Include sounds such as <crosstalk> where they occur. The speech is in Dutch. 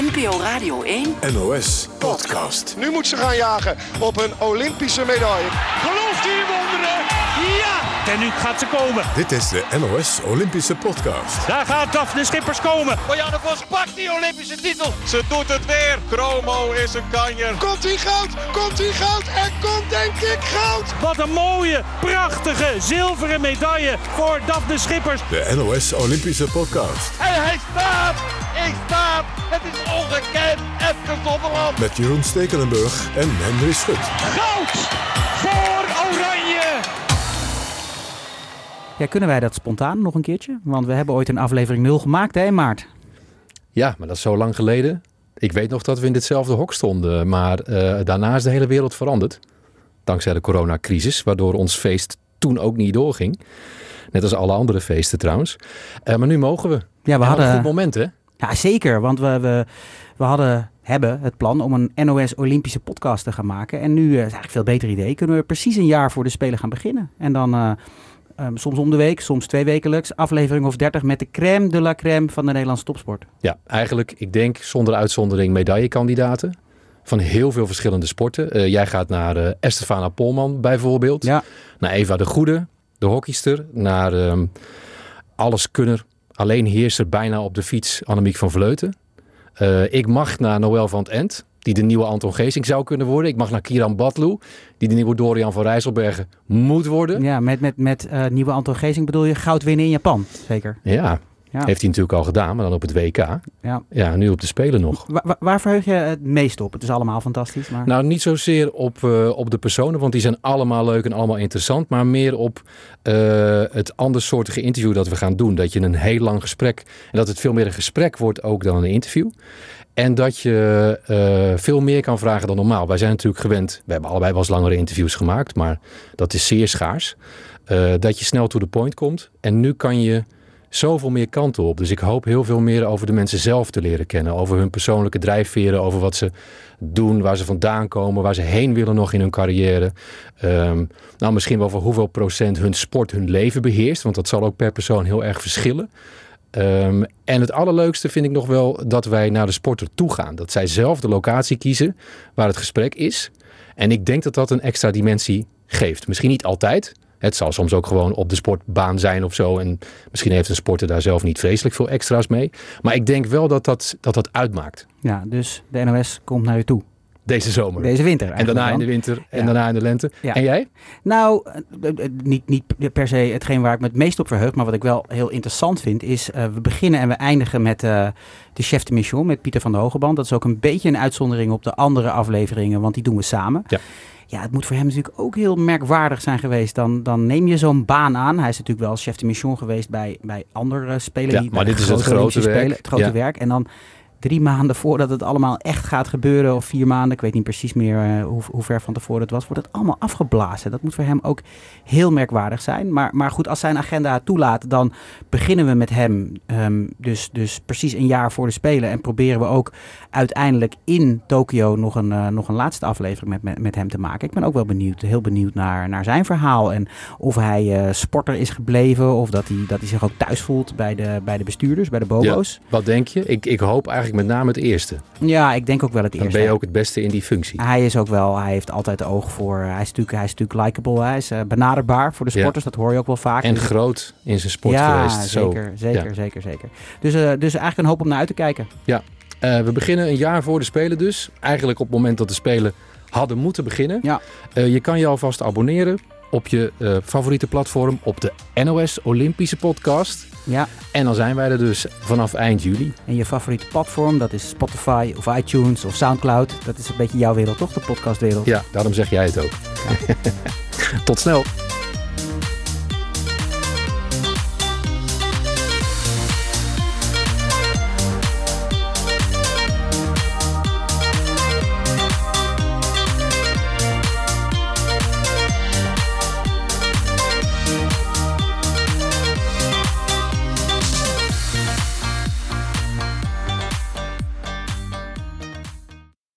NPO Radio 1 NOS Podcast. Nu moet ze gaan jagen op een Olympische medaille. Gelooft u in wonderen? Ja! En nu gaat ze komen. Dit is de NOS Olympische Podcast. Daar gaat Daphne Schippers komen. Marianne Vos pakt die Olympische titel. Ze doet het weer. Chromo is een kanjer. Komt hij goud? Komt hij goud? Er komt denk ik goud! Wat een mooie, prachtige zilveren medaille voor Daphne Schippers. De NOS Olympische Podcast. En hij staat! Met Jeroen Stekelenburg en Henry Schut. Goud voor Oranje. Ja, kunnen wij dat spontaan nog een keertje? Want we hebben ooit een aflevering 0 gemaakt, hè, maart. Ja, maar dat is zo lang geleden. Ik weet nog dat we in ditzelfde hok stonden, maar eh, daarna is de hele wereld veranderd. Dankzij de coronacrisis, waardoor ons feest toen ook niet doorging. Net als alle andere feesten trouwens. Eh, maar nu mogen we. Ja, we En hadden... Een goed moment, hè? Ja, zeker. Want we, we, we hadden, hebben het plan om een NOS Olympische podcast te gaan maken. En nu, eh, is eigenlijk een veel beter idee, kunnen we precies een jaar voor de Spelen gaan beginnen. En dan eh, ehm, soms om de week, soms twee wekelijks, aflevering of 30 met de crème de la crème van de Nederlandse topsport. Ja, eigenlijk, ik denk zonder uitzondering medaillekandidaten. Van heel veel verschillende sporten. Eh, jij gaat naar eh Estefana Polman bijvoorbeeld. Ja, Naar Eva de Goede, de hockeyster. Naar ehm alleskunner, alleen heerser bijna op de fiets, Annemiek van Vleuten. Eh, ik mag naar Noël van het End, die de nieuwe Anton Geesink zou kunnen worden. Ik mag naar Kiran Batlu, die de nieuwe Dorian van Rijsselbergen moet worden. ja met, met, met eh, nieuwe Anton Geesing bedoel je goud winnen in Japan, zeker. Ja, Ja. heeft hij natuurlijk al gedaan, maar dan op het WK. Ja. Ja, nu op de Spelen nog. Waar, verheug je het meest op? Het is allemaal fantastisch, maar... Nou, niet zozeer op, eh, op de personen, want die zijn allemaal leuk en allemaal interessant. Maar meer op eh, het andersoortige interview dat we gaan doen. Dat je een heel lang gesprek, en dat het veel meer een gesprek wordt ook dan een interview. En dat je eh, veel meer kan vragen dan normaal. Wij zijn natuurlijk gewend, we hebben allebei wel eens langere interviews gemaakt, maar dat is zeer schaars. Dat je snel to the point komt. En nu kan je zoveel meer kanten op. Dus ik hoop heel veel meer over de mensen zelf te leren kennen. Over hun persoonlijke drijfveren, over wat ze doen, waar ze vandaan komen, waar ze heen willen nog in hun carrière. Ehm, nou, misschien wel voor hoeveel procent hun sport hun leven beheerst. Want dat zal ook per persoon heel erg verschillen. Ehm, en het allerleukste vind ik nog wel dat wij naar de sporter toe gaan. Dat zij zelf de locatie kiezen waar het gesprek is. En ik denk dat dat een extra dimensie geeft. Misschien niet altijd. Het zal soms ook gewoon op de sportbaan zijn of zo. En misschien heeft een sporter daar zelf niet vreselijk veel extra's mee. Maar ik denk wel dat dat, dat, dat uitmaakt. Ja, dus de NOS komt naar je toe. Deze zomer. Deze winter en daarna in de winter. En Ja. daarna in de lente. Ja. En jij? Nou, eh, eh, niet, niet per se hetgeen waar ik me het meest op verheug, maar wat ik wel heel interessant vind, is eh, we beginnen en we eindigen met eh, de chef de mission, met Pieter van der Hogeband. Dat is ook een beetje een uitzondering op de andere afleveringen, want die doen we samen. Ja. Ja, het moet voor hem natuurlijk ook heel merkwaardig zijn geweest. Dan, dan neem je zo'n baan aan. Hij is natuurlijk wel chef de mission geweest bij, bij andere spelen. Ja, die maar dit is het grote werk. Spelen, het grote Ja. werk. En dan drie maanden voordat het allemaal echt gaat gebeuren, of vier maanden, ik weet niet precies meer eh, hoe, hoe ver van tevoren het was, wordt het allemaal afgeblazen. Dat moet voor hem ook heel merkwaardig zijn. Maar, maar goed, als zijn agenda het toelaat, dan beginnen we met hem. ehm, dus, dus precies een jaar voor de Spelen. En proberen we ook uiteindelijk in Tokio nog een, eh, nog een laatste aflevering met, met, met hem te maken. Ik ben ook wel benieuwd, heel benieuwd naar, naar zijn verhaal. En of hij eh, sporter is gebleven, of dat hij, dat hij zich ook thuis voelt bij de, bij de bestuurders, bij de bobo's. Wat denk je? Ik, ik hoop eigenlijk met name het eerste. Ja, ik denk ook wel het Dan eerste. ben je ook het beste in die functie. Hij is ook wel, hij heeft altijd oog voor, hij is natuurlijk, hij is natuurlijk likable, hij is eh, benaderbaar voor de Ja. sporters, dat hoor je ook wel vaak. En Dus- groot in zijn sport ja, geweest. Zo. zeker, zeker, Ja. zeker, zeker. Dus, eh, dus eigenlijk een hoop om naar uit te kijken. Eh, we beginnen een jaar voor de Spelen dus. Eigenlijk op het moment dat de Spelen hadden moeten beginnen. Ja. Eh, je kan je alvast abonneren op je eh, favoriete platform op de NOS Olympische podcast. Ja, En dan zijn wij er dus vanaf eind juli. en je favoriete platform, dat is Spotify of iTunes of Soundcloud. Dat is een beetje jouw wereld, toch? De podcastwereld. Ja, daarom zeg jij het ook. <laughs> Tot snel.